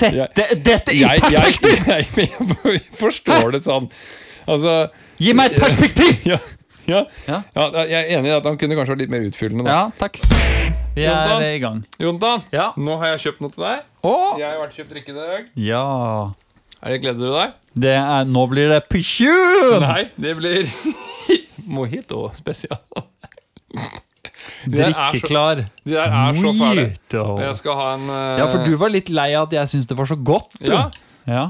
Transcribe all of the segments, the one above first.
sette dette i Jeg, jeg, perspektiv! jeg, jeg forstår det sånn. Altså Gi meg et perspektiv! ja, ja, Ja. ja, Jeg er enig i at han kunne kanskje vært litt mer utfyllende. Da. Ja, takk. Vi Jontan? er i gang. Jontan, Ja. nå har jeg kjøpt noe til deg. Åh. Jeg har vært kjøpt drikke i dag. Ja. Er det Gleder du deg? Det er, nå blir det pisjun! Nei, det blir mojito spesial. De der er så- Drikkeklar. De der er så fæle. Jeg skal ha en uh... Ja, for du var litt lei av at jeg syntes det var så godt. Du. Ja, ja.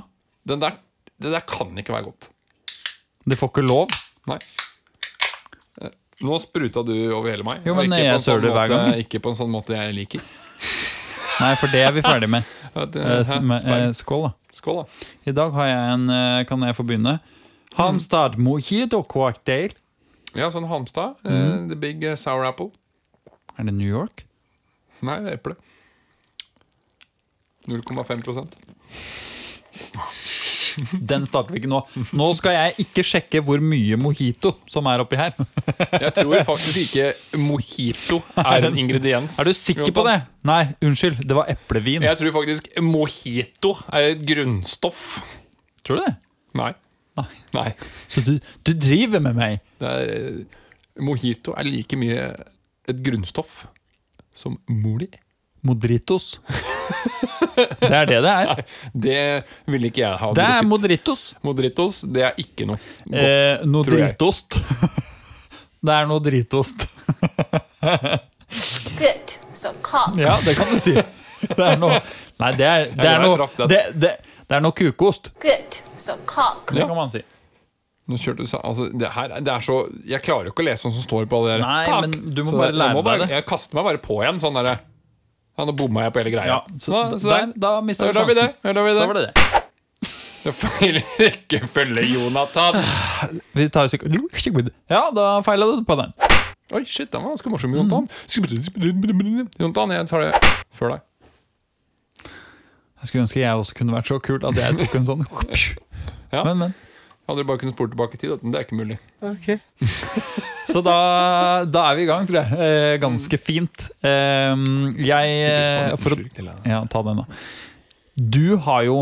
den der, det der kan ikke være godt. Det får ikke lov. Nei. Eh, Nå spruta du over hele meg. Jo, men ikke jeg sånn måte- Ikke på en sånn måte jeg liker. Nei, for det er vi ferdig med. Eh, skål, da. Skål, da. I dag har jeg en Kan jeg få begynne? Hamstad mojito cocktail. Ja, sånn Hamstad. eh, Mm. the big eh, sour apple. Er det New York? Nei, det er eple. 0,5% Den starter vi ikke nå. Nå skal jeg ikke sjekke hvor mye mojito som er oppi her. Jeg tror faktisk ikke mojito er en ingrediens. Er du sikker på det? Nei, unnskyld. Det var eplevin. Jeg tror faktisk mojito er et grunnstoff. Tror du det? Nei. Nei. Nei. Så du, du driver med meg? Det er, eh, mojito er like mye et grunnstoff som moli. Modritos. Det er det det er. Det ville ikke jeg ha Det er drukket. modritos. Modritos, det er ikke noe godt, Eh, noe tror jeg. dritost. Det er noe dritost. Good. So cock. Ja, det kan du si. Det er noe Nei, det er, det er er noe det. det, det, er noe kukost. Good. So cock. Det kan man si. Nå kjørte du sa- altså, det her, det er så Jeg klarer jo ikke å lese sånn som står på alle der Nei, men du må Så bare lære bare, deg det. Jeg kaster meg bare på igjen sånn der, Ja, nå bomma jeg på hele greia. Ja, så så, da- så der- da mista da du lar vi det. sjansen. Da Da det. var det det. Det feil rekkefølge, Jonathan. Vi tar sikkert Ja, da feila du på den. Oi, shit, den var ganske morsom, Jonathan. Jonathan, jeg tar det før deg. Jeg skulle ønske jeg også kunne vært så kul at jeg tok en sånn. Ja. Men, men. Hadde du bare kunnet spore tilbake i tid, men det er ikke mulig. Så da, da er vi i gang, tror jeg. Eh, ganske fint. Eh, jeg eh, for å, Ja, ta den, da. Du har jo,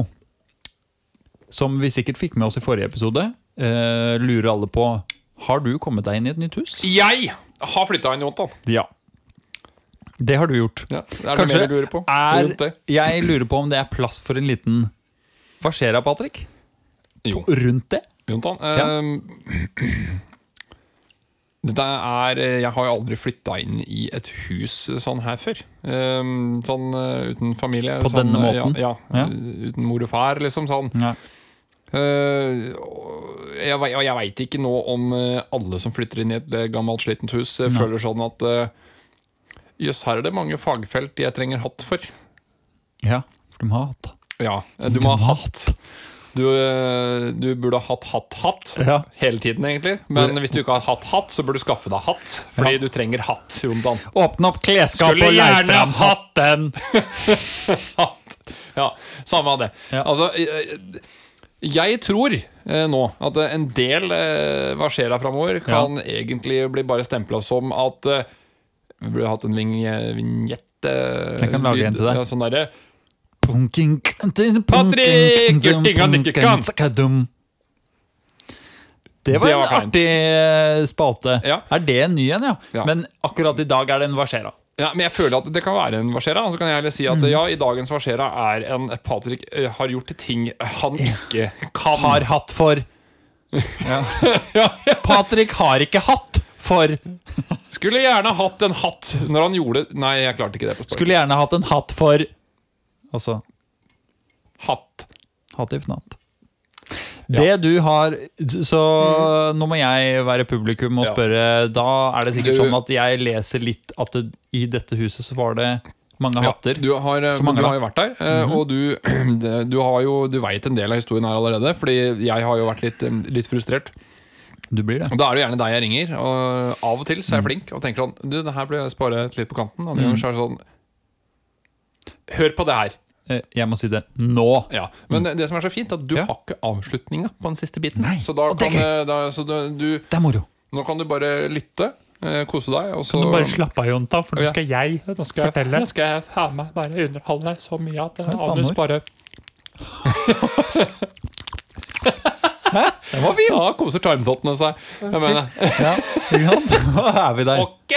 som vi sikkert fikk med oss i forrige episode, eh, lurer alle på Har du kommet deg inn i et nytt hus? Jeg har flytta inn, Jontan. Ja. Det har du gjort. Ja. Er det Kanskje mer du lurer på? er Jeg lurer på om det er plass for en liten Hva skjer da, Patrick? Jo. Rundt det? Jonathan, Ja. ehm, dette er eh, Jeg har jo aldri flytta inn i et hus sånn her før. Ehm, sånn eh, uten familie. På sånn, denne eh, måten? Ja, ja. Ja. Uten mor og far, liksom. Sånn. Ja. Uh, jeg, jeg veit ikke nå om eh, alle som flytter inn i et eh, gammelt, slitent hus, eh, Nei. føler sånn at eh, Jøss, her er det mange fagfelt jeg trenger hatt for. ja, for du må ha hatt Ja, eh, du må ha hatt. Du, eh, du burde ha hatt hatt-hatt Ja. hele tiden, egentlig. Men hvis du ikke har hatt hatt, så burde du skaffe deg hatt. Fordi Ja. du trenger hatt, Jontan. Åpne opp klesskapet og gjerne fram hatt. hatten! Hatt. Ja, samme av det. Ja. Altså, eh, jeg tror eh, nå at eh, en del eh, her framover, kan egentlig bli bare stempla som at eh, Vi burde hatt en eh, Jeg kan lage en til deg. Ja, sånn derre Patrick! Gjør han ikke kan! Det var Det en var kleint. artig eh, spalte. Ja. Er det en ny en, ja? Ja. Men akkurat i dag er det en Varsera. Ja, men jeg føler at det kan være en Varsera. Og så kan jeg heller si Mm. at ja, i dagens Varsera er en Patrick eh, har gjort ting han ikke kan. Har hatt for ja. Patrick har ikke hatt for Skulle gjerne hatt en hatt når han gjorde Nei, jeg klarte ikke det på spørsmål. Skulle gjerne hatt en hatt for Altså Hatt. hatt if not. Ja. Det du har Så nå må jeg være publikum og Ja. spørre. Da er det sikkert sånn at jeg leser litt at det, i dette huset så var det mange Ja, hatter. du har, mange, du har jo vært der, mm -hmm. og du, du har jo Du veit en del av historien her allerede, Fordi jeg har jo vært litt, litt frustrert. Du blir det. Og Da er det gjerne deg jeg ringer, og av og til så er jeg Mhm. flink og tenker sånn Du, det her blir jeg spare litt på kanten. Andre ganger så er det sånn Hør på det her. Eh, Jeg må si det nå. Ja, Men det, det som er så fint, er at du Ja. har ikke avslutninga på den siste biten. Nei, Så, da kan, eh, da, så da, du, Det er moro. nå kan du bare lytte, eh, kose deg, og så Kan du bare slappe av, Jonta, for nå Ja. skal jeg Nå skal fortelle. nå Nå skal jeg ha meg bare underholde deg så mye at Anus banneord. bare Den var fin! Ja, koser tarmtottene seg. Jeg mener. Ja? Da er vi der. Ok!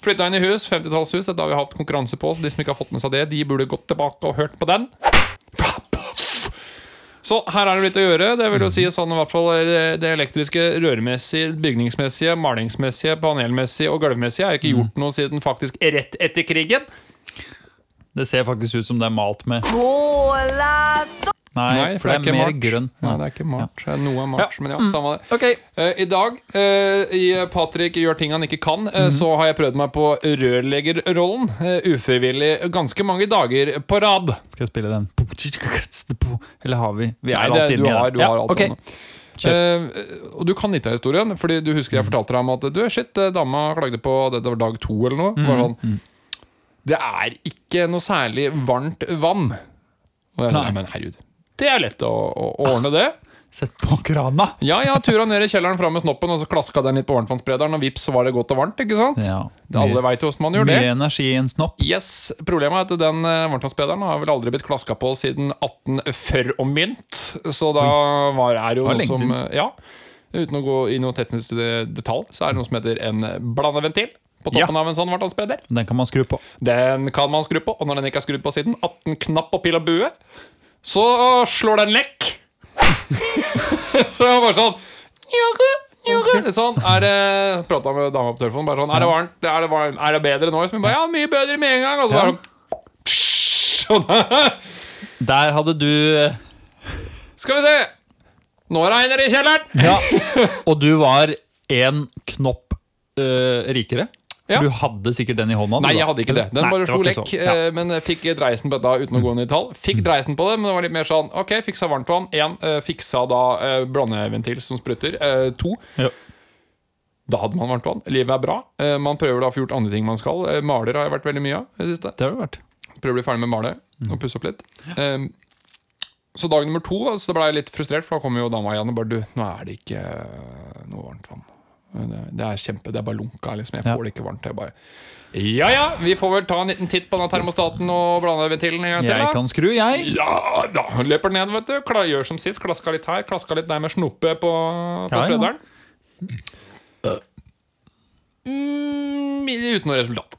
Flytta inn i hus, 50-tallshus. Dette har vi hatt konkurranse på så De som ikke har fått med seg det, de burde gått tilbake og hørt på den. Så her er det litt å gjøre. Det vil jo si sånn i hvert fall eh, det elektriske, rørmessige, bygningsmessige, malingsmessige, panelmessige og gulvmessige er ikke gjort noe siden faktisk rett etter krigen. Det ser faktisk ut som det er malt med Nei, Nei, for det er, mer grønn. Nei, det er ikke malt. Noe er malt, men ja, samme det. Okay. Uh, I dag, uh, i Patrick gjør ting han ikke kan, eh, Mhm. så har jeg prøvd meg på rørleggerrollen. eh, ufrivillig ganske mange dager på rad. skal jeg spille den? Eller har vi? Vi Nei, er det, alltid du inni har, du har alt okay. det. Eh, og du kan litt av historien, Fordi du husker jeg fortalte deg om at Du, shit, eh, dama klagde på Dette var dag to eller noe. Bare sånn, Det er ikke noe særlig varmt vann. Og jeg Nei. men herregud, det er lett å, å ordne det. Sett på krana. Ja, ja, tura ned i kjelleren fram med snoppen, og så klaska den litt på varmtvannssprederen, og vips, så var det godt og varmt. ikke sant? Ja. Mye, alle veit hvordan man gjør det. Mye energi i en snopp. Yes, Problemet er at den eh, har vel aldri blitt klaska på siden 1840 og mynt. Så da var, er jo Det noe som eh, Ja, uten å gå i noe teknisk detalj, så er det noe som heter en blandeventil. På toppen Ja. av en sånn varmtvannsspreder. Den kan man skru på. Den kan man skru på, og når den ikke er skrudd på siden 18 knapp og pil og bue, så slår den lekk. så jeg var bare sånn «Jokke, jokke». Sånn, er det Prata med dama på telefonen. Bare sånn, er det varmt? Er det, varmt? Er det bedre nå? Så bare, ja, mye bedre med en gang. Og så bare sånn Der hadde du Skal vi se! Nå regner det i kjelleren! Ja. Og du var en knopp uh, rikere. Ja. Du hadde sikkert den i hånda. Nei, jeg hadde ikke det. Den Nei, bare sto lekk. Ja. eh, Men fikk dreisen på dette uten å gå inn i tall. Fikk dreisen på det, men det var litt mer sånn OK, fiksa varmtvann. Én. Fiksa da eh, blandeventil som sprutter. Eh, To. Ja. Da hadde man varmtvann. Livet er bra. Eh, Man prøver da å få gjort andre ting man skal. Eh, Maler har jeg vært veldig mye av i det har det vært. Prøver å bli ferdig med å male og pusse opp litt. Eh, Så dag nummer to så ble jeg litt frustrert, for da kom jo dama igjen og bare Du, nå er det ikke eh, noe varmt vann. Det, det er kjempe, det er bare lunka. Liksom. Jeg Ja. får det ikke varmt. Jeg bare Ja ja, vi får vel ta en liten titt på den termostaten og blandeventilen en gang til. Jeg kan skru, jeg. Ja da! Løper ned, vet du. Kla- Gjør som sist. Klaska litt her, klaska litt der med snoppe på, på Ja, ja. Mm, uten noe resultat.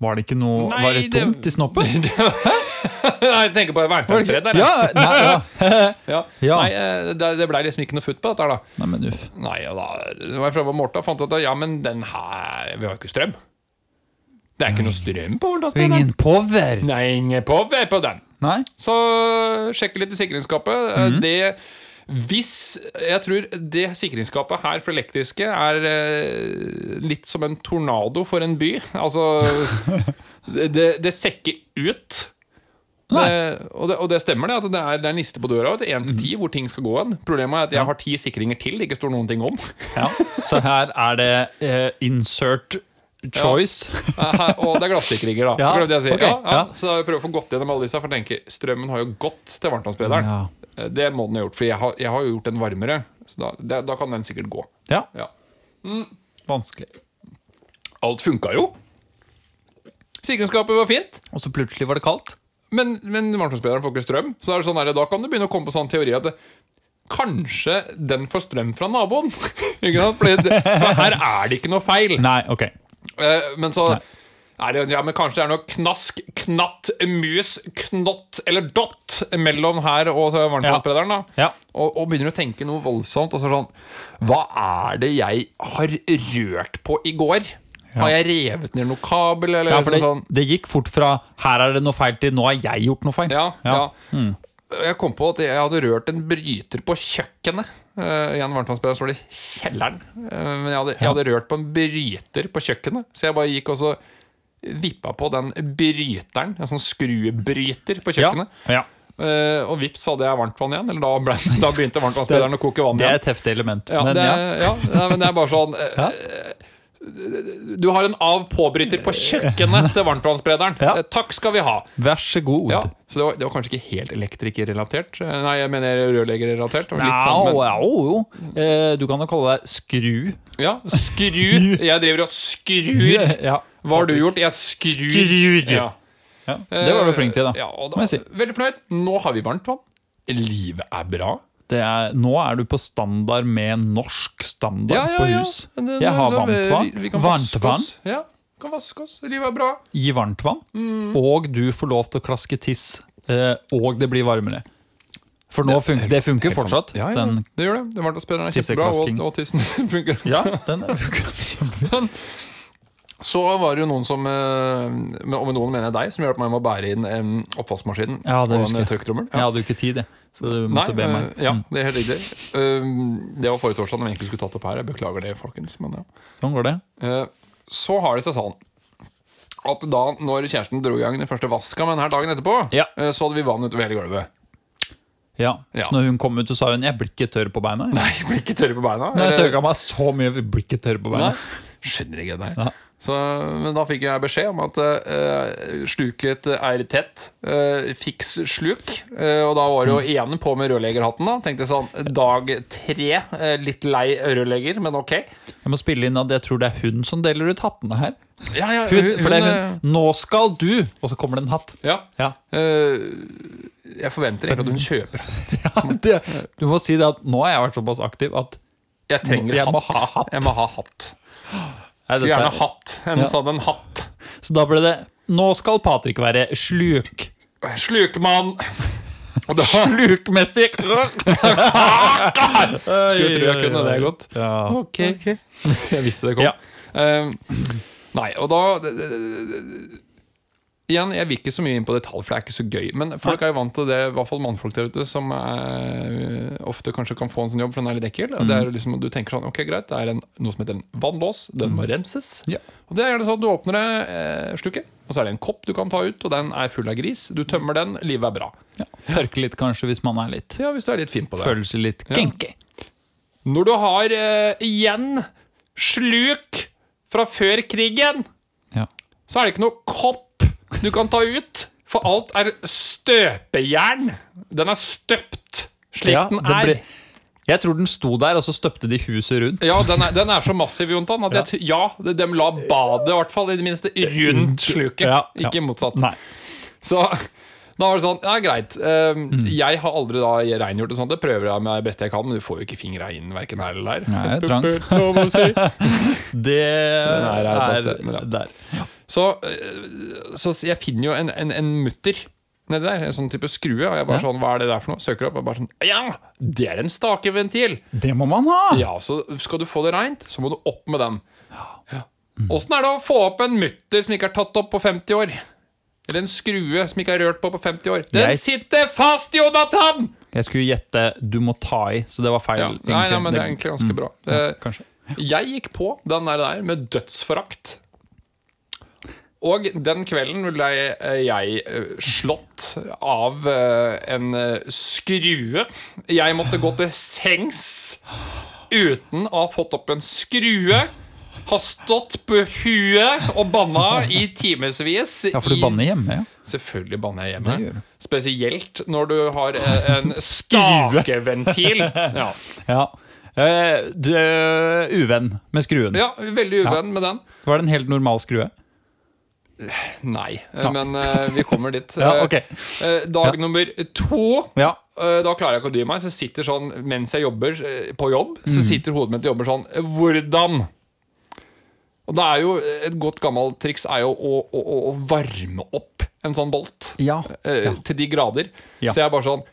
Var det ikke noe Nei, Var det det- tomt i snoppen? Nei, jeg tenker på varmtvannsspreder. der. Ja, nei, ja. Ja. Ja. Nei, eh, det, det blei liksom ikke noe futt på dette da. nei, men uff. Nei, da var jeg fra Morta fant ut at ja, men den her Vi har jo ikke strøm. Det er ikke noe strøm på varmtvannssprederen. Ingen power! Nei, ingen power på den. Nei? Så sjekke litt i sikringsskapet. Mhm. Det Hvis Jeg tror det sikringsskapet her for elektriske er eh, litt som en tornado for en by. Altså Det, det, det sekker ut. Det, og, det, og det stemmer, det. At det er, det er en liste på døra til 1 til 10 hvor ting skal gå hen. Problemet er at jeg har ti sikringer til det ikke står noen ting om. Ja. Så her er det uh, insert choice. Ja. her- og det er glassikringer, da. Ja, Glemte jeg å si. Okay. ja. Så jeg prøver å få gått gjennom alle disse, for jeg tenker strømmen har jo gått til varmtvannsberederen. Eh, Det må den ha gjort, for jeg har, jeg har jo gjort den varmere. Så da, det, da kan den sikkert gå. ja. Ja. Vanskelig. Alt funka jo. Sikringsskapet var fint, Og så plutselig var det kaldt. Men, men varmtvannssprederen får ikke strøm. Så er det sånn der, da kan du begynne å komme på sånn teori at kanskje den får strøm fra naboen. for her er det ikke noe feil. Nei, ok. uh, men så Nei. er det, ja, men kanskje det er noe knask, knatt, mus, knott eller dott mellom her og varmtvannssprederen. da Ja. og, og begynner å tenke noe voldsomt. Og så sånn Hva er det jeg har rørt på i går? Har jeg revet ned noe kabel? Eller Ja, for det, sånn? det gikk fort fra 'her er det noe feil' til 'nå har jeg gjort noe feil'. Ja, ja. Ja. Jeg kom på at jeg hadde rørt en bryter på kjøkkenet. Uh, igjen varmtvannssprederen står det i kjelleren. uh, men jeg hadde, jeg hadde rørt på en bryter på kjøkkenet, så jeg bare gikk og så vippa på den bryteren. En sånn skruebryter på kjøkkenet. Ja. Eh, og vips hadde jeg varmtvann igjen. Eller da, ble, da begynte varmtvannssprederen å koke vann igjen. Det er et heftig element. Ja, men det, ja. ja, men det er bare sånn uh, Ja. Du har en av-på-bryter på kjøkkenet til varmtvannssprederen. Ja. Eh, Takk skal vi ha. Vær så god. Ja, så det var, det var kanskje ikke helt elektrikerrelatert. Eh, Nei, jeg mener rørleggerrelatert. Det sånn, men- ja, jo, jo. Eh, du kan jo kalle deg skru. Ja, skru. Jeg driver og skrur. Ja. Hva har du gjort? Jeg skrur. Skrur. Ja. Ja, det var du flink til, da. Da. Veldig fornøyd. Nå har vi varmt vann. Livet er bra. Det er, nå er du på standard med norsk standard Ja, ja, på hus. Det- Jeg har altså, varmt vann. Vi, vi kan Varmt vaske vann. oss. Ja, kan vaske oss. Livet er bra. Gi varmt vann, Mm. og du får lov til å klaske tiss, eh, og det blir varmere. For nå funker, det funker fortsatt. Ja, ja, Den, det gjør det. Den Varmtvannsspilleren er kjempebra, og, og tissen funker. ja, den funker kjempebra. Så var det jo noen som, eh, og med noen mener jeg deg, som hjalp meg med å bære inn en oppvaskmaskin Ja, det og en jeg. trykktrommel. Jeg hadde jo ikke tid, jeg. Så du Nei, måtte be meg. Mm. ja, det er helt riktig. Eh, Det var forrige torsdag når vi egentlig skulle tatt opp her. Jeg beklager det, folkens. Men ja. Sånn går det. Eh, Så har det seg sånn at da når kjæresten dro i gang den første vaska med denne dagen etterpå, Ja. eh, så hadde vi vann utover hele gulvet. Ja. Ja. Så når hun kom ut, så sa hun 'jeg blir ikke tørr på beina'. Nei, jeg blir ikke tørr på beina. Nei, jeg tørka meg så mye, jeg blir ikke tørr på beina. Nei, skjønner ikke det der. Ja. Så, men da fikk jeg beskjed om at uh, sluket er tett. Uh, fiks sluk. Uh, og da var det jo igjen på med rørleggerhatten. da Tenkte sånn Dag tre. litt lei rørlegger, men ok. Jeg må spille inn at jeg tror det er hun som deler ut hattene her. Ja, ja, Hun, for det er hun 'Nå skal du!' Og så kommer det en hatt. ja. Ja. Jeg forventer ikke at hun kjøper det, du må si det at nå har jeg vært såpass aktiv at Jeg trenger Jeg hatt. må ha hatt. Jeg må ha hatt. Skulle gjerne er- hatt en Ja. sånn en hatt. Så da ble det 'Nå skal Patrick være sluk'. Slukmann. Slukmester! Skulle tro jeg kunne det godt. Ja. Ok. Jeg visste det kom. Ja. Eh, nei, og da det, det, det, Igjen, jeg vil ikke så mye inn på detalj, for det er ikke så gøy. Men folk er jo vant til det, i hvert fall mannfolk der ute, som er, ofte kanskje kan få en sånn jobb, for den er litt ekkel. Mm. det er liksom, du tenker sånn, ok greit, det er en, noe som heter en vannlås, den må renses. Ja. Og det er gjerne sånn at du åpner det eh, og så er det en kopp du kan ta ut, og den er full av gris. Du tømmer den, livet er bra. Ja. Tørke litt kanskje hvis man er litt Ja, hvis du er litt fin på det. Følelse litt kinky. Ja. Når du har eh, igjen sluk fra før krigen, Ja. så er det ikke noe kopp du kan ta ut. For alt er støpejern. Den er støpt slik Ja, den er. ble- Jeg tror den sto der, og så støpte de huset rundt. Ja, den er, den er så massiv, Jontan, at jeg, ja, de de la badet i hvert fall i det minste rundt sluket. Ja, ja. Ikke motsatt. Nei. Så da var det sånn, ja greit um, Jeg har aldri da rengjort det sånn Det prøver jeg med det beste jeg kan Men du får jo ikke fingra inn hverken her eller der Nei, det er trangt. Si. Det er er sted, men ja. der. Så, øh, så jeg finner jo en, en, en mutter nedi der, en sånn type skrue. Og jeg bare Ja. sånn, hva er det der for noe? Søker opp, og bare sånn Ja, det er en stakeventil! Det må man ha! Ja, så skal du få det reint, så må du opp med den. Ja. Åssen er det å få opp en mutter som ikke er tatt opp på 50 år? Eller en skrue som ikke er rørt på på 50 år? Den Jeg- sitter fast, Jonathan! Jeg skulle gjette 'du må ta i', så det var feil. Ja, nei, nei, men det er egentlig ganske bra. Ja, Eh, kanskje. Jeg gikk på den der, der med dødsforakt. Og den kvelden ble jeg, jeg eh, slått av eh, en eh, skrue. Jeg måtte gå til sengs uten å ha fått opp en skrue. Har stått på huet og banna i timevis. Ja, for du banner hjemme, ja. Selvfølgelig banner jeg hjemme. Spesielt når du har eh, en skakeventil. Ja. ja. Uh, du uh, uvenn med skruen. ja, veldig uvenn med den. Var det en helt normal skrue? Nei, ja. men uh, vi kommer dit. Ja, okay. ok. dag nummer to Ja. Da klarer jeg ikke å dy meg. Så sitter sånn, Mens jeg jobber på jobb, Mm. så sitter hodet mitt og jobber sånn Hvordan? Og det er jo Et godt gammelt triks er jo å, å, å, varme opp en sånn bolt. Ja. eh, ja. Til de grader. Ja. Så jeg er bare sånn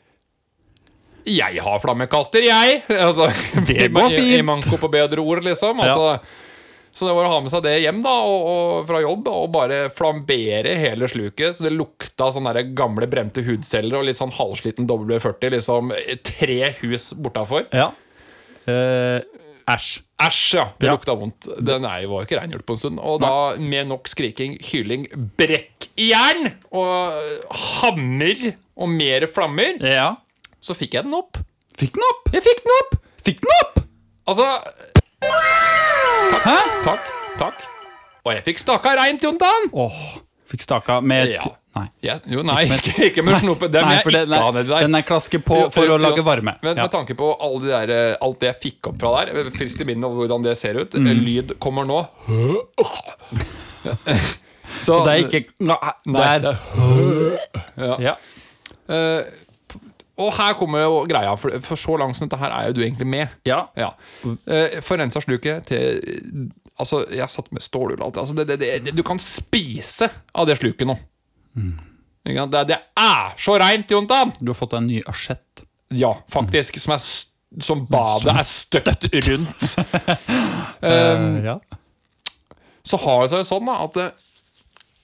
Jeg har flammekaster, jeg! Altså, Det går går i- I fint. manko på bedre ord, liksom. Altså, Så det var å ha med seg det hjem da, og, og fra jobb og bare flambere hele sluket. Så det lukta sånne der gamle brente hudceller og litt sånn halvsliten W40. Liksom tre hus bortafor. ja. Eh, Æsj. Æsj, ja. Det Ja. lukta vondt. Den var ikke rengjort på en stund. Og da, med nok skriking, hyling, brekkjern og hammer og mer flammer, Ja. så fikk jeg den opp. Fikk den opp! Jeg fikk den opp! Fikk den opp! Altså Takk, Hæ? takk, takk. Og jeg fikk staka reint, Jontan. Åh, fikk staka med Ja. Nei. Yes. jo, nei, ikke, ikke med snope. Den Nei, den er, den er klaske på for jo, å lage varme. Men Ja. med tanke på de der, eh, alt det jeg fikk opp fra der, frist i minnet over hvordan det ser ut Mm. Lyd kommer nå. Så, Det er ikke Nei, der. det er- Ja. Uh, og her kommer jo greia, for, for så langt som dette her er jo du egentlig med. ja. Ja. Uh, Forensa sluket til Altså, jeg satt med stålull alltid. alt. Altså, det, det, det, du kan spise av det sluket nå. Sant? Det, det er så reint, Jontan! Du har fått deg en ny asjett. Ja, faktisk. Som, er, som badet er støpt rundt. um, ja. så har det seg sånn da at eh,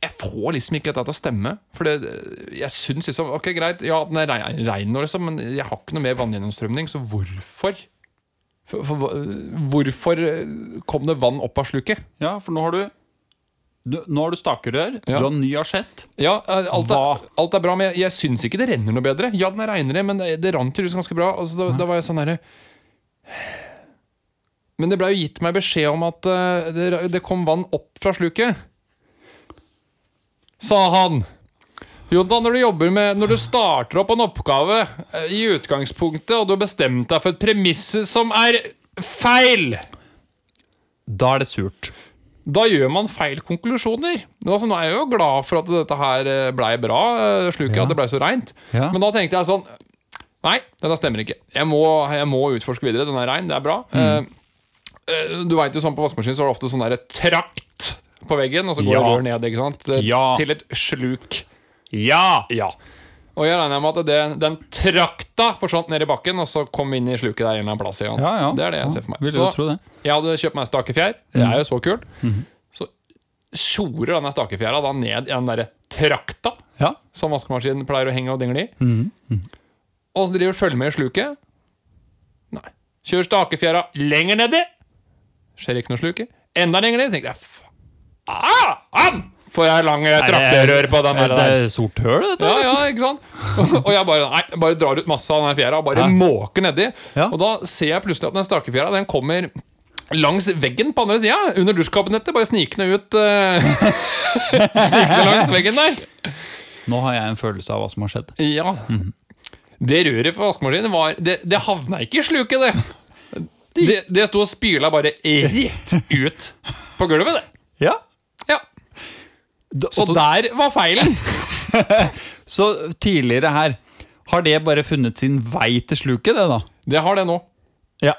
jeg får liksom ikke dette til å stemme. For det, jeg syns liksom Ok, greit, ja, den er rein, rein nå, liksom, men jeg har ikke noe mer vanngjennomstrømning, så hvorfor? For, for, hvorfor kom det vann opp av sluket? ja, for nå har du, du Nå har du stakerør, Ja. du har ny asjett. Ja, eh, alt er, alt er bra, men jeg, jeg syns ikke det renner noe bedre. Ja, den er reinere, men det, det rant tydeligvis ganske bra. Altså, da, da var jeg sånn herre Men det blei jo gitt meg beskjed om at uh, det, det kom vann opp fra sluket. Sa han. Jontan, når du jobber med Når du starter opp en oppgave uh, i utgangspunktet, og du har bestemt deg for et premiss som er feil Da er det surt. Da gjør man feil konklusjoner. Altså, nå er jeg jo glad for at dette her eh, blei bra, eh, sluket, Ja. at det blei så reint. Ja. Men da tenkte jeg sånn Nei, dette stemmer ikke. Jeg må, jeg må utforske videre. Den er rein, det er bra. Mm. Eh, du vet jo sånn På vaskemaskin så er det ofte sånn derre trakt på veggen, og så går Ja. det rør ned ikke sant? Ja. til et sluk. Ja! Ja. Og jeg regner med at det, den trakta forsvant ned i bakken, og så kom inn i sluket der en eller annen plass. Ja, ja. Det er det jeg Ja, ser for meg. Så jeg hadde kjøpt meg stakefjær. Det Mhm. er jo så kult. Så tjorer denne stakefjæra da ned i den derre trakta Ja. som vaskemaskinen pleier å henge og dingle i. Mhm, Og så driver og følger med i sluket. Nei. Kjører stakefjæra lenger nedi. Skjer ikke noe sluket. Enda lenger ned. tenkte jeg ah, ah, Får jeg lang trakterør på den Er det sort høl, dette? Ja, ja, ikke sant? Og jeg bare, nei, bare drar ut masse av den fjæra og bare Ja. måker nedi. Ja. Og da ser jeg plutselig at den stakefjæra den kommer langs veggen på andre sida, under dusjkabinettet. Bare snikende ut eh, Snikende langs veggen der. Nå har jeg en følelse av hva som har skjedd. Ja. Det røret for vaskemaskinen var Det, det havna ikke i sluket, det. Det, det sto og spyla bare rett ut på gulvet, det. Ja. Ja. Så der var feilen. Så tidligere her har det bare funnet sin vei til sluket, det, da? Det har det nå. Ja.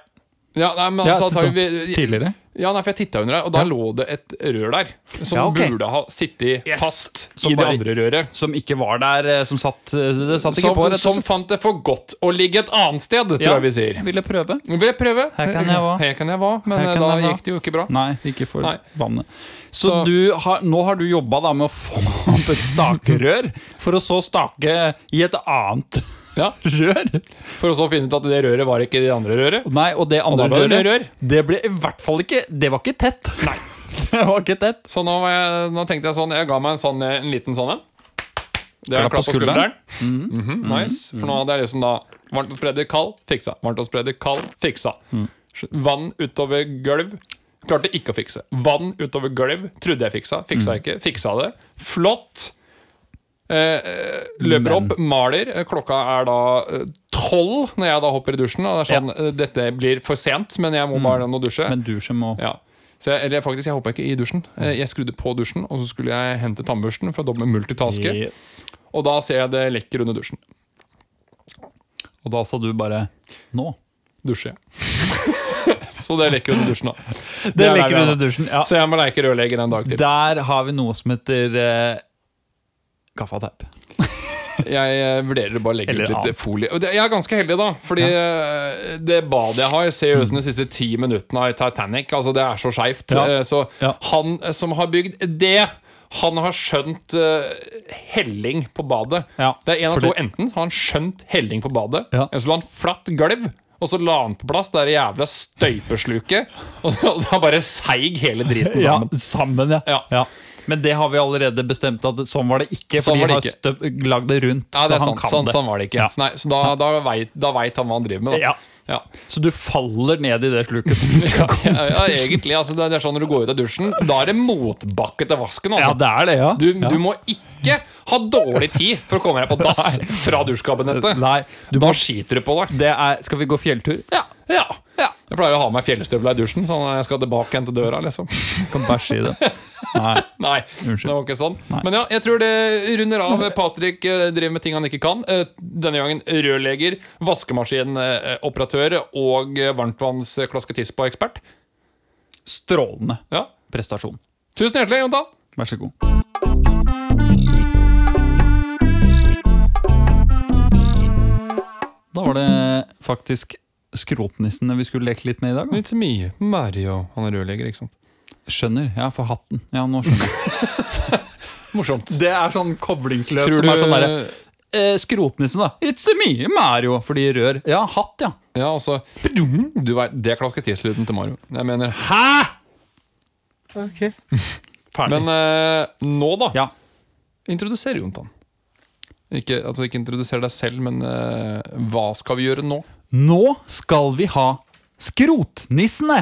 Ja, nei, men Ja, altså, så- Tidligere? Ja, nei, for jeg titta under der, og da lå det et rør der. Som Ja, ok. burde ha sittet Yes. fast Som i det bare- andre røret. Som ikke var der, eh, som satt eh, Det satt ikke Som, på, rett som slett. fant det for godt å ligge et annet sted, tror Ja, jeg vi sier. Ville prøve. Vil jeg prøve? Her kan jeg være. Her kan jeg være, men Her eh, kan da jeg va. gikk det jo ikke bra. Nei, ikke for Nei. vannet. Så, Så- du har, nå har du jobba da med å få opp et stakerør, for å så stake i et annet Ja, rør? For å så finne ut at det røret var ikke det andre røret. Nei, og det andre og røret, rør. det ble i hvert fall ikke Det var ikke tett. Nei. det var ikke tett. Så nå, var jeg, nå tenkte jeg sånn Jeg ga meg en, sånn, en liten sånn en. Det er en Klapp på skulderen. Mm. skulderen. skulderen. Mhm, nice. For nå hadde jeg liksom da varmt og spreder, kald, fiksa. Varmt og spreder, kald, fiksa. Vann utover gulv. Klarte ikke å fikse. Vann utover gulv. Trodde jeg fiksa. Fiksa ikke. Fiksa det. Flott. Eh, eh, løper Men- opp, maler. Eh, Klokka er da tolv når jeg da hopper i dusjen. Og det er sånn, ja. Dette blir for sent, men jeg må bare nå dusje. Men dusjen må Ja. Så jeg, eller faktisk, jeg hoppa ikke i dusjen. Eh, Jeg skrudde på dusjen, og så skulle jeg hente tannbørsten for å doble multitaske. Yes. Og da ser jeg det lekker under dusjen. Og da sa du bare Nå. Dusjer jeg. så det lekker under dusjen, da. Det det leker der vi er under dusjen. Ja. Så jeg må leke rørlegger en dag til. Der har vi noe som heter gaffateip. Jeg eh, vurderer å bare legge Eller ut litt annet. folie. Og det, jeg er ganske heldig, da. Fordi eh, det badet jeg har, ser jo ut som de siste ti minuttene av Titanic. Altså, det er så skeivt. Ja. Eh, Så Ja. han eh, som har bygd det han har skjønt eh, helling på badet. Ja, det er en av fordi- to. Enten har han skjønt helling på badet, Ja. eller så la han flatt gulv. Og så la han på plass det der jævla støypesluket, Og da bare seig hele driten Ja, sammen. sammen, ja. Ja. Men det har vi allerede bestemt at sånn var det ikke, for Sånn de har støp- lagd det rundt. Ja, det er så han sant. kan Sånn, det. sånn var det ikke. Ja. Så Nei, så da, da veit da vet han hva han driver med. Da. Ja. Ja. Så du faller ned i det sluket. Du skal gå. Ja, ja, egentlig. Altså, det er sånn Når du går ut av dusjen, da er det motbakke til vasken. Ja, Altså. det er det, ja. Du, ja. du må ikke ha dårlig tid for å komme deg på dass fra dusjkabinettet. Nei, du Da må, skiter du på deg. det er, skal vi gå fjelltur? Ja. Ja. Ja. Jeg pleier å ha med meg fjellstøvla i dusjen sånn at jeg skal tilbake igjen til døra. liksom Kan bæsje i det. Nei. Nei, det var ikke sånn. Nei. Men ja, jeg tror det runder av. Patrick eh, driver med ting han ikke kan. Eh, Denne gangen rørleger, vaskemaskinoperatør og varmtvannsklasketiss-ekspert. Strålende Ja. prestasjon. Tusen hjertelig, Jontan. Vær så god. Da var det faktisk skrotnissene vi skulle leke litt med i dag. da. It's mye Mario. Han er rørleger, ikke sant? Skjønner. Ja, for hatten. Ja, nå skjønner jeg. Morsomt. Det er sånn koblingsløp Tror som er sånn derre eh, Skrotnissen, da. It's me, Mario. Fordi rør. Ja, hatt, ja. Ja, altså Du vet, Det er klasketiss-lyden til Mario. Jeg mener Hæ?! Ok Ferdig. Men eh, nå, da. ja. Introduser Jontan. Ikke, altså, ikke introduser deg selv, men eh, hva skal vi gjøre nå? Nå skal vi ha Skrotnissene!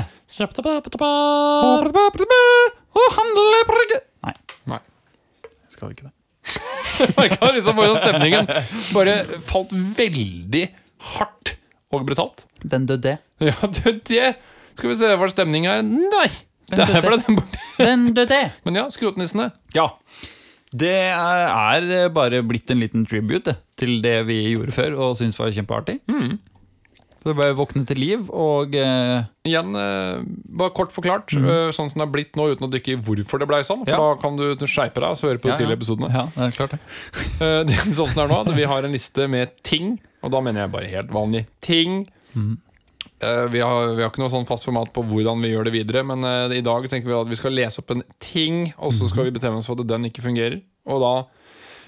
Og handle Nei, Nei. skal vi ikke det. Jeg merka liksom hvordan stemningen bare falt veldig hardt og brutalt. Den døde. Ja, du, det Skal vi se, var det stemning her? Nei! Der ble den borte. Den døde. Men ja, skrotnissene. Ja. Det er er bare blitt en liten tribute til det vi gjorde før og syntes var kjempeartig. Så Det bare våkne til liv, og uh... Igjen, uh, bare kort forklart, eh, sånn som det er blitt nå, uten å dykke i hvorfor det ble sånn. For Ja. da kan du skjerpe deg og så høre på de ja, tidligere ja. episodene. Ja, det er klart det. Eh, det er sånn som det er nå, Vi har en liste med ting, og da mener jeg bare helt vanlig ting. Eh, vi, har, vi har ikke noe sånn fast format på hvordan vi gjør det videre, men uh, i dag tenker vi at vi skal lese opp en ting, og så skal vi bestemme oss for at den ikke fungerer. Og da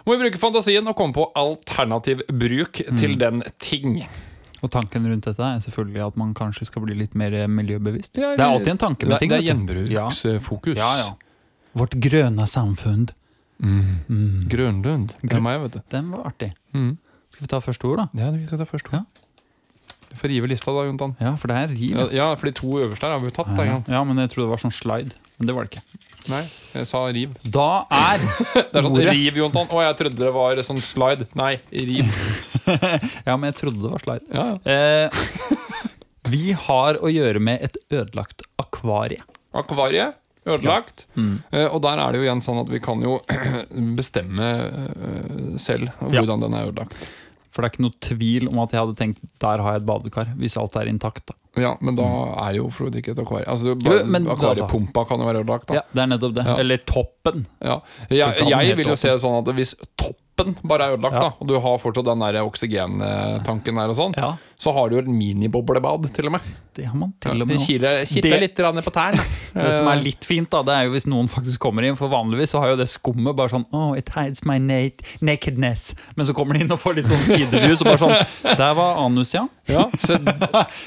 må vi bruke fantasien og komme på alternativ bruk til den ting. Og tanken rundt dette er selvfølgelig at man kanskje skal bli litt mer miljøbevisst. Ja, Det er alltid en tanke med det, ting. det er gjenbruksfokus. Ja, ja. Vårt grønne samfunn. Grønlund. Det er meg, vet du. Den var artig. Mm. Skal vi ta første ord, da? Ja, vi skal ta første Ja. Du får rive lista, da, Jontan. Ja, for det er riv. Ja, ja, for de to øverste her har vi jo tatt. Da, Ja, ja, men jeg trodde det var sånn slide. Men det var det ikke. Nei, jeg sa riv. Da er Det er sånn ordet riv, Jontan. Å, jeg trodde det var sånn slide. Nei, riv. Ja, men jeg trodde det var slide. Ja, ja. Eh, vi har å gjøre med et ødelagt akvarie. Akvarie? Ødelagt. Mm. Eh, og der er det jo igjen sånn at vi kan jo bestemme eh, selv Ja. hvordan den er ødelagt. For det er ikke noe tvil om at jeg hadde tenkt der har jeg et badekar, hvis alt er intakt. da. Ja, men da er det jo for ikke et akvarie. Altså, men altså- akvariepumpa kan jo være ødelagt. da Ja, Det er nettopp det. Ja. Eller toppen. Ja. Jeg, jeg vil jo se det sånn at hvis toppen bare er ødelagt, Ja. da og du har fortsatt den der oksygentanken der og sånn, Ja, så har du jo et miniboblebad, til og med. det har man til og med nå. Kile, Det- litt på tærne. Det som er litt fint, da, det er jo hvis noen faktisk kommer inn. For vanligvis så har jo det skummet bare sånn Oh, it hides my nakedness. Men så kommer de inn og får litt sånn sideview, så bare sånn Der var anus, ja. Ja, så,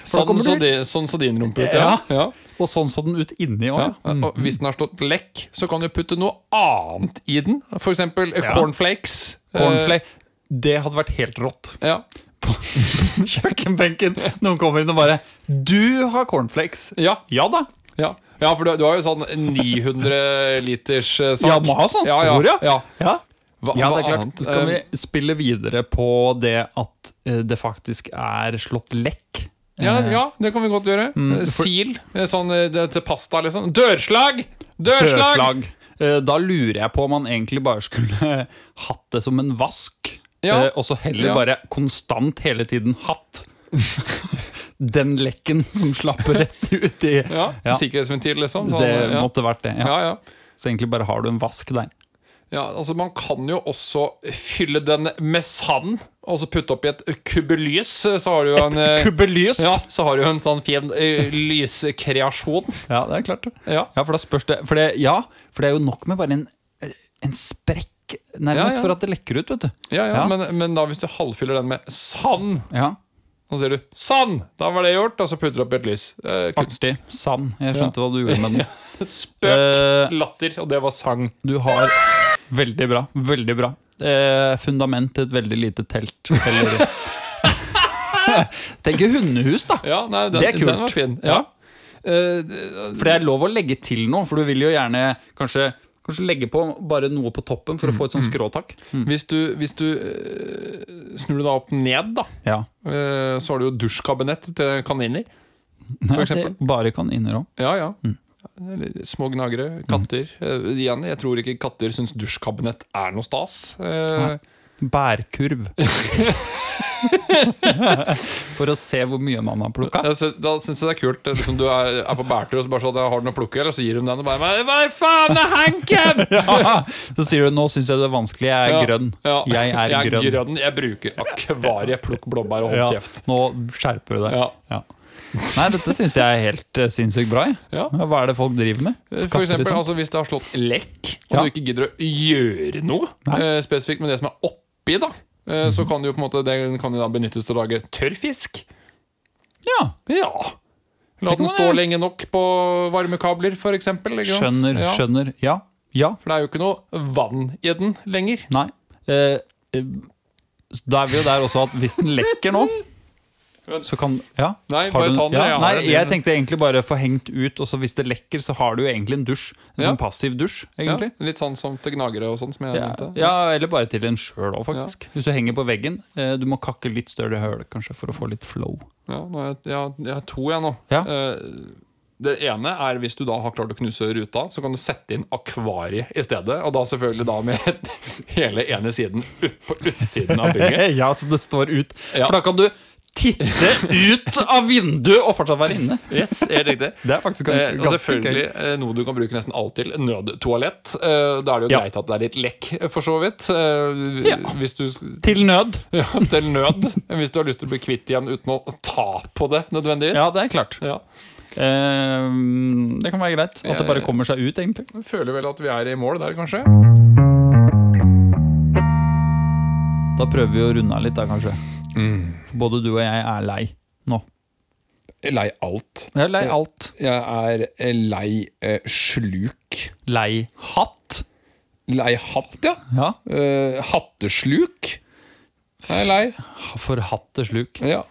sånn, så de, sånn så din rumpe ut, ja. Ja. Og sånn så den ut inni òg, ja. Og hvis den har stått lekk, så kan du putte noe annet i den. Eksempel eh, Ja. cornflakes. Eh, Cornflake. Det hadde vært helt rått. ja. Kjøkkenbenken. Noen kommer inn og bare Du har cornflakes. Ja, Ja da. ja. ja, for du, du har jo sånn 900 liters eh, sak. Ja, må ha sånn stor, ja. ja. Ja, Hva, ja det er klart. annet? Kan Eh, vi spille videre på det at eh, det faktisk er slått lekk. Ja, ja, det kan vi godt gjøre. Mm, Eh, for- Sil. eh, Sånn eh, det, til pasta, liksom. Dørslag! Dørslag! Dørslag. Eh, Da lurer jeg på om man egentlig bare skulle hatt det som en vask. Ja. eh, Og så heller Ja. bare konstant hele tiden hatt den lekken som slapper rett ut i Ja. Sikkerhetsventil, liksom. Så, Det måtte vært det. Ja. Så egentlig bare har du en vask der. Ja, altså Man kan jo også fylle den med sand, og så putte oppi et kubbelys. Så har du jo en eh, Kubbelys! ja, så har du en sånn fin eh, lyskreasjon. Ja, det er klart. Ja. Ja, for da spørs det For det, ja, for det er jo nok med bare en, en sprekk, nærmest, Ja, ja. for at det lekker ut, vet du. Ja, ja. Men, men da hvis du halvfyller den med sand, Ja, så sier du 'sand'! Da var det gjort, og så putter du oppi et lys. Eh, kunst. Artig. Sand. Jeg skjønte hva du gjorde med den. Spøk, Eh, latter, og det var sang. Du har Veldig bra. Veldig bra. Eh, fundament til et veldig lite telt. Eller Tenk hundehus, da. Ja, nei, den, Det er kult. den var fin. Ja. Ja. Eh, For det er lov å legge til noe, for du vil jo gjerne kanskje Kanskje legge på bare noe på toppen for å få et sånt skråtak. Hvis du, hvis du eh, snur det da opp ned, da, Ja. eh, så har du jo dusjkabinett til kaniner. For eksempel. Bare kaniner òg. Ja, ja. Mm. små gnagere. Katter. Eh, igjen, jeg tror ikke katter syns dusjkabinett er noe stas. Eh, Bærkurv. For å se hvor mye man har plukka. da syns jeg det er kult. Liksom, du er, er på bærtur og så bare sånn Har du noe å plukke? Eller så gir hun den og bare Hva faen er hanken?! Så sier du nå syns jeg det er vanskelig, jeg er Ja, grønn. ja. Jeg er jeg grønn. er grønn. Jeg bruker akvariet. Plukk blåbær og hold Ja, kjeft. nå skjerper du deg. Ja. Ja. Nei, dette syns jeg er helt uh, sinnssykt bra. Ja. Hva er det folk driver med? For eksempel, liksom? altså, Hvis det har slått lekk, og Ja. du ikke gidder å gjøre noe eh, spesifikt med det som er oppi, da eh, Mhm. så kan det jo på en måte den kan jo da benyttes til å lage tørrfisk. Ja, Ja. La den stå lenge nok på varmekabler, f.eks. skjønner, ja. skjønner. Ja. Ja. For det er jo ikke noe vann i den lenger. Nei. Eh, eh, da er vi jo der også at hvis den lekker nå, så kan Ja. Nei, Har bare ta den. ja, jeg nei, jeg tenkte egentlig bare få hengt ut, og så hvis det lekker, så har du jo egentlig en dusj. En Ja. sånn passiv dusj, egentlig. Ja, litt sånn som til gnagere og sånn, som jeg Ja, nevnte. ja, eller bare til en sjøl òg, faktisk. Hvis du henger på veggen. Eh, du må kakke litt større høl, kanskje, for å få litt flow. Ja, nå er jeg, jeg, jeg har to, jeg nå. Ja. Eh, det ene er hvis du da har klart å knuse ruta, så kan du sette inn akvariet i stedet. Og da selvfølgelig da med hele ene siden ut på utsiden av bygget. ja, så det står ut. Ja. For da kan du titte ut av vinduet og fortsatt være inne. Yes, helt riktig. Det er faktisk Eh, og selvfølgelig eh, noe du kan bruke nesten alt til. Nødtoalett. Eh, da er det jo Ja. greit at det er litt lekk, for så vidt. Eh, Ja. Hvis du Til nød. Ja, til nød. Hvis du har lyst til å bli kvitt igjen uten å ta på det nødvendigvis. Ja, det er klart. Ja. Eh, det kan være greit. At det bare kommer seg ut, egentlig. Jeg føler vel at vi er i mål der, kanskje. Da prøver vi å runde av litt, da, kanskje. For både du og jeg er lei nå. Lei alt. Jeg er lei alt. Jeg er eh, lei eh, sluk. Lei hatt. Lei hatt, ja. Ja. Eh, hattesluk. Jeg er lei. For hattesluk til. Ja.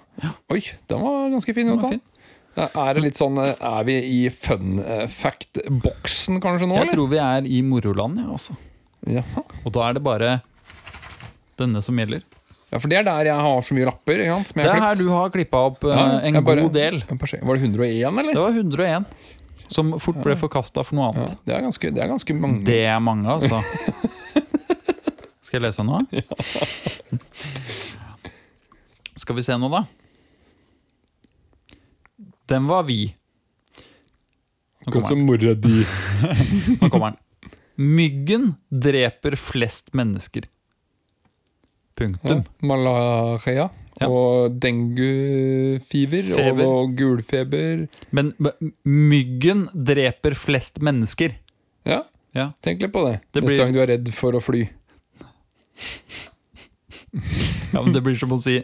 Oi, den var ganske fin. Den var fin. Er det litt sånn eh, Er vi i fun eh, fact-boksen kanskje nå, Jeg eller? tror vi er i moroland, ja, altså. Ja. Og da er det bare denne som gjelder. Ja, for det er der jeg har så mye lapper. Ikke sant, som jeg Det er her du har klippa opp eh, Ja, en bare- god del. Var det 101, eller? Det var 101 som fort ble forkasta for noe Ja, annet. det, er ganske, det er ganske mange. Det er mange, altså. Skal jeg lese noe? Skal vi se noe, da? Den var vi. Nå kommer mora di. Nå kommer den. Myggen dreper flest mennesker. Ja, Punktum. malaria Ja. og denguefever Feber. og gulfeber. Men myggen dreper flest mennesker. Ja, Ja. tenk litt på det. Det Neste blir- gang du er redd for å fly. ja, men det blir som å si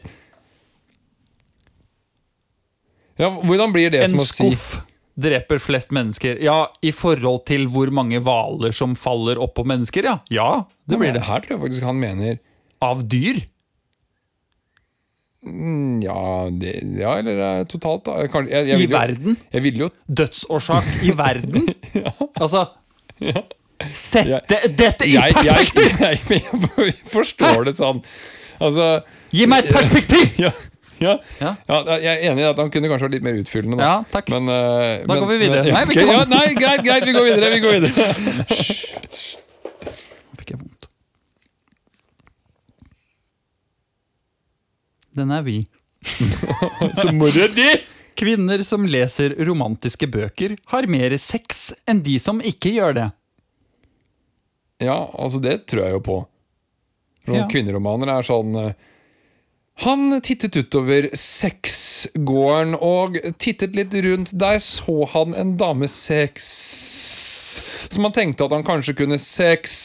Ja, Hvordan blir det En som å si En skuff dreper flest mennesker. Ja, i forhold til hvor mange hvaler som faller oppå mennesker, ja. Ja, det blir det. Her tror jeg faktisk han mener Av dyr? mm, Ja, det, ja eller eh, totalt, da. Jeg, jeg, jeg, I jo, verden? jeg vil jo Dødsårsak i verden? ja. Altså sette Jeg- dette i perspektiv! jeg, forstår det sånn. Altså Gi meg et perspektiv! ja, ja, Ja. ja, jeg er enig i at han kunne kanskje vært litt mer utfyllende. Da. Ja, takk. Men, uh, Da men- går vi videre. Men, ja, Nei, vi ja, nei, greit, greit, vi går videre. Vi går videre. Nå fikk jeg vondt. Den er vi. Så mora det! Kvinner som leser romantiske bøker, har mer sex enn de som ikke gjør det. Ja, altså det tror jeg jo på. For Ja. Kvinneromaner er sånn eh, Han tittet utover sexgården og tittet litt rundt. Der så han en dame sex Som han tenkte at han kanskje kunne sex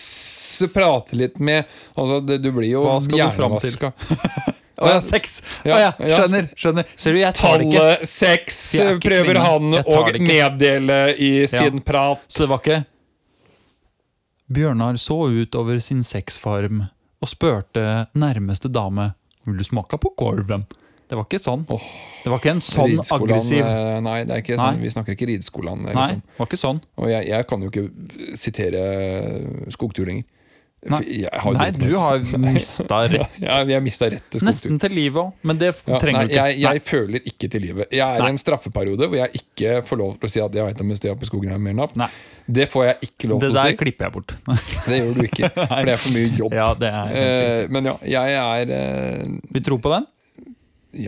prate litt med. Altså, det, du blir jo Hva skal du fram til? hjernevaska. Å ja, seks! Å Ja, skjønner. skjønner Ser du, jeg tar det ikke. Tallet seks Jeg er ikke prøver kvinne. han Jeg tar å det ikke. meddele i sin prat. Så det var ikke Bjørnar så ut over sin sexfarm og spurte nærmeste dame Vil du smake på korven. det var ikke sånn. Det var ikke en sånn Rideskolan, aggressiv eh, Nei, det er ikke Nei. sånn, vi snakker ikke rideskolan. Nei, Liksom. det var ikke sånn. Og jeg, jeg kan jo ikke sitere skogtur lenger. Nei, har Nei du har mista rett. Ja, jeg mista rett til. Nesten til livet òg, men det Ja, trenger nei, du ikke. jeg, jeg føler ikke til livet. Jeg er i en straffeperiode hvor jeg ikke får lov til å si at jeg vet om et sted oppe i skogen er mer napp. Det får jeg ikke lov til å si. Det der klipper jeg bort. Det gjør du ikke, for det er for mye jobb. ja, det er. Eh, men ja, jeg er eh, Vi tror på den?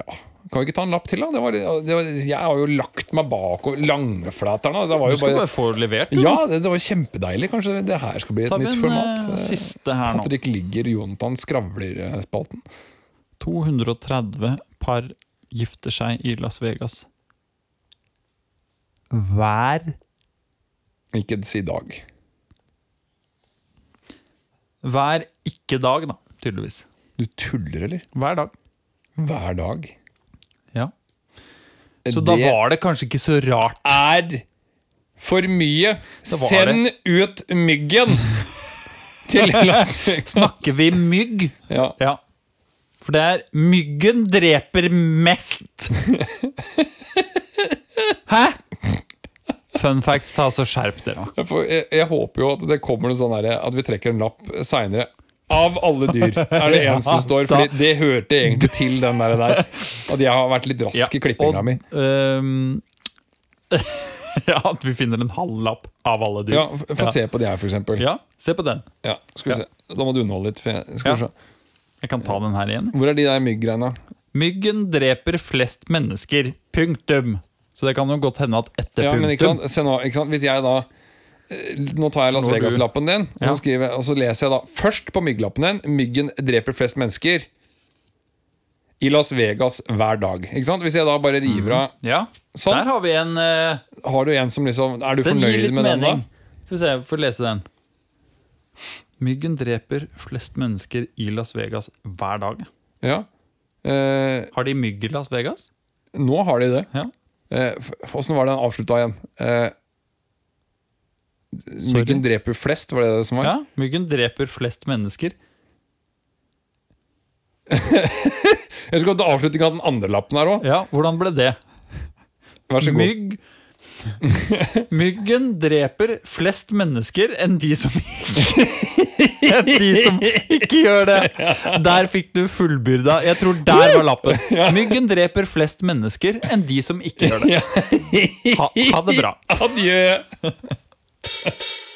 Ja. Kan vi ikke ta en lapp til, da? Det var, det var, jeg har jo lagt meg bakover langflateren. da. Det var Du skal bare, bare få levert, du. ja, det, det var kjempedeilig. Kanskje det her skal bli et Tar nytt en format. Ta Eh, siste her nå. Patrick Ligger, Jonathan skravler-spalten. 230 par gifter seg i Las Vegas. Hver Ikke si dag. Hver ikke-dag, da, tydeligvis. Du tuller, eller? Hver dag. Hver dag. Så da var det kanskje ikke så rart. er for mye. Send ut myggen til Las Vegas. Snakker vi mygg? Ja. Ja. For det er myggen dreper mest. Hæ? Fun facts, ta så skjerp dere. Jeg, jeg, håper jo at det kommer noe sånn at vi trekker en lapp seinere. Av alle dyr er det en som står, For Fordi det hørte egentlig til den der. der. At jeg har vært litt rask i klippinga mi. Um, ja, at vi finner en halvlapp av alle dyr. Ja, Få Ja. se på de her, for eksempel. Ja, se på den. Ja, skal vi Ja. se. Da må du underholde litt. Jeg, skal vi se. Jeg kan ta den her igjen. Hvor er de der mygggreiene? Myggen dreper flest mennesker. Punktum. Så det kan jo godt hende at etter Ja, men ikke punktum sant? Se nå, ikke sant? Hvis jeg da Nå tar jeg Las Vegas-lappen din, og, så skriver, og så leser jeg da først på mygglappen din 'Myggen dreper flest mennesker' i Las Vegas hver dag. Ikke sant? Hvis jeg da bare river av Ja, Sånn. der har vi en uh, Har du en som liksom Er du fornøyd med med den, da? Skal vi se, få lese den. Myggen dreper flest mennesker i Las Vegas hver dag. Ja. Uh, Har de mygg i Las Vegas? nå har de det. Ja. Eh, f- var det den avslutta igjen? Eh, Sorry. myggen dreper flest, var det det som var? Ja, myggen dreper flest mennesker. Jeg skulle hatt avslutning av den andre lappen her òg. Ja, hvordan ble det? Vær så god. Mygg Myggen dreper flest mennesker enn de som Enn de som ikke gjør det. Der fikk du fullbyrda. Jeg tror der var lappen. Myggen dreper flest mennesker enn de som ikke gjør det. Ha, ha det bra. Adjø. ハハハ。